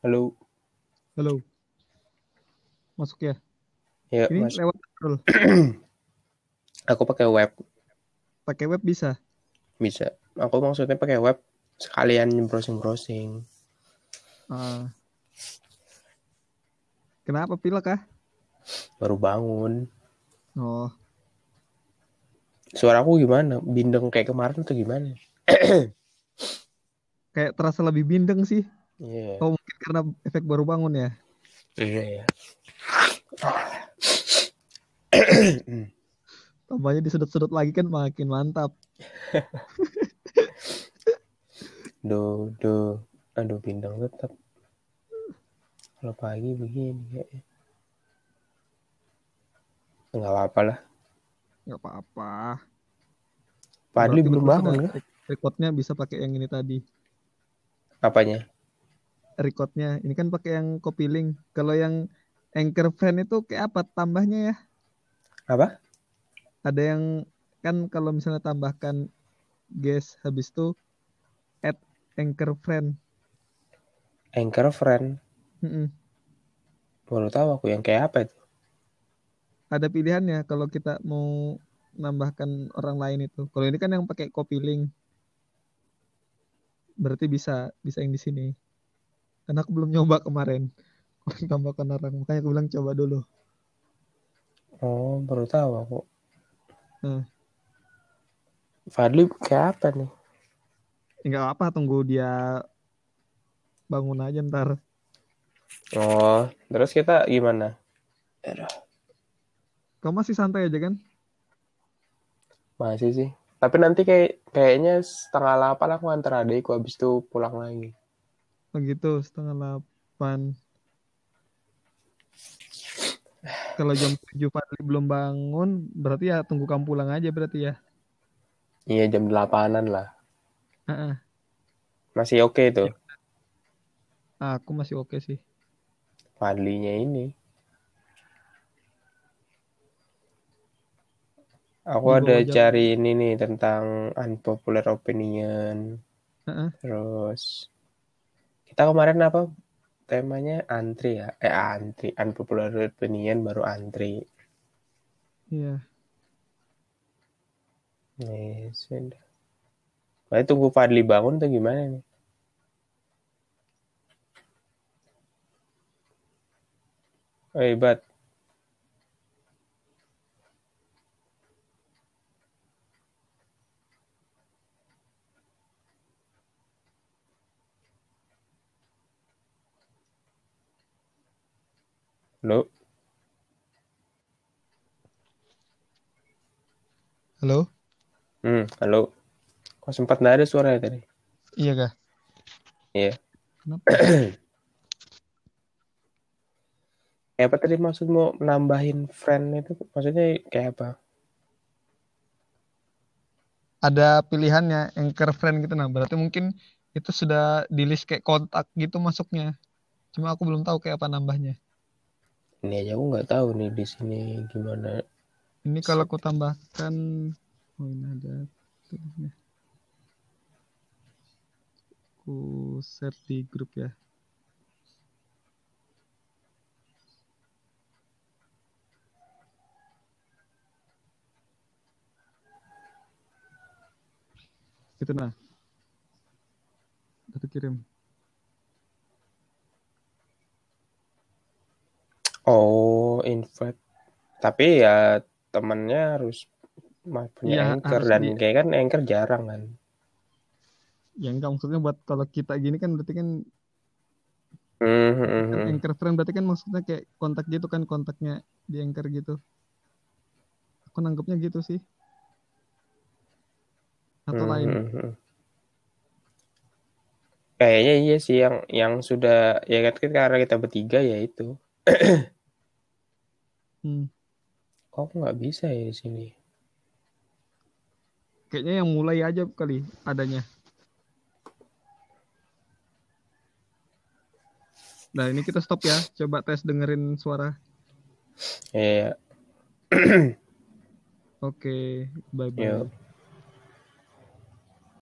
Halo. Halo. Masuk ya? Ya, Ini Mas. lewat scroll. Aku pakai web Pakai web bisa. bisa. Aku maksudnya pakai web sekalian browsing-browsing. Ah. Kenapa pilek kah? Baru bangun. Oh, Suaraku gimana? Bindeng kayak kemarin atau gimana? kayak terasa lebih bindeng sih. Iya. Oh, karena efek baru bangun ya. Iya ya. Tambahnya disedot-sedot lagi kan makin mantap. Duh, duh. Aduh, bindeng tetap. Kalau pagi begini kayaknya. Enggak apa-apa lah. Nggak apa-apa. Padli belum bangun ya? Recordnya bisa pakai yang ini tadi. Apanya? Recordnya ini kan pakai yang copy link. Kalau yang anchor friend itu kayak apa tambahnya ya? Apa? Ada yang kan kalau misalnya tambahkan guest habis itu add anchor friend. Anchor friend. Mm-mm. Baru tahu aku yang kayak apa itu. Ada pilihannya kalau kita mau nambahkan orang lain itu. Kalau ini kan yang pakai copy link. Berarti bisa bisa yang di sini. Karena aku belum nyoba kemarin. Tambahkan orang makanya aku bilang coba dulu. Oh, baru tahu aku. Hmm. Fadli kayak apa nih? Enggak apa tunggu dia bangun aja ntar. Oh, terus kita gimana? Kamu masih santai aja kan? Masih sih. Tapi nanti kayak kayaknya setengah delapan aku antar adikku habis itu pulang lagi. Begitu setengah delapan. Kalau jam 7 Fadli belum bangun, berarti ya tunggu kamu pulang aja berarti ya. Iya jam delapanan lah. Heeh. Masih oke tuh. Aku masih oke sih. Fadlinya ini. Aku ada cari ini nih tentang unpopular opinion. Heeh. Terus kita kemarin apa temanya antri ya? Eh antri, unpopular opinion baru antri. Iya. Nih, sudah. Berarti tunggu Fadli bangun tuh gimana nih? Oh, hebat. Halo? Halo? Hmm, halo. Kok sempat nggak ada suaranya tadi? Iya kah? Iya. Kenapa? Kayak apa tadi maksudmu nambahin friend itu? Maksudnya kayak apa? Ada pilihannya anchor friend gitu nah. Berarti mungkin itu sudah di list kayak kontak gitu masuknya. Cuma aku belum tahu kayak apa nambahnya. Ini aja aku nggak tahu nih di sini gimana. Ini kalau aku tambahkan oh ini ada. Aku share di grup ya. Itu nah. Udah kirim. Oh, invite. Tapi ya temennya harus punya Iya, anchor harus dan di- kayak kan anchor jarang kan. Ya enggak maksudnya buat kalau kita gini kan berarti kan Hmm, hmm, kan anchor friend berarti kan maksudnya kayak kontak gitu kan kontaknya di anchor gitu. Aku nangkepnya gitu sih. Atau Hmm, lain. Kayaknya iya sih yang yang sudah ya kan karena kita bertiga ya itu. Hmm. Kok nggak bisa ya di sini? Kayaknya yang mulai aja kali adanya. Nah ini kita stop ya. Coba tes dengerin suara. Iya. Oke, bye bye. Yuk.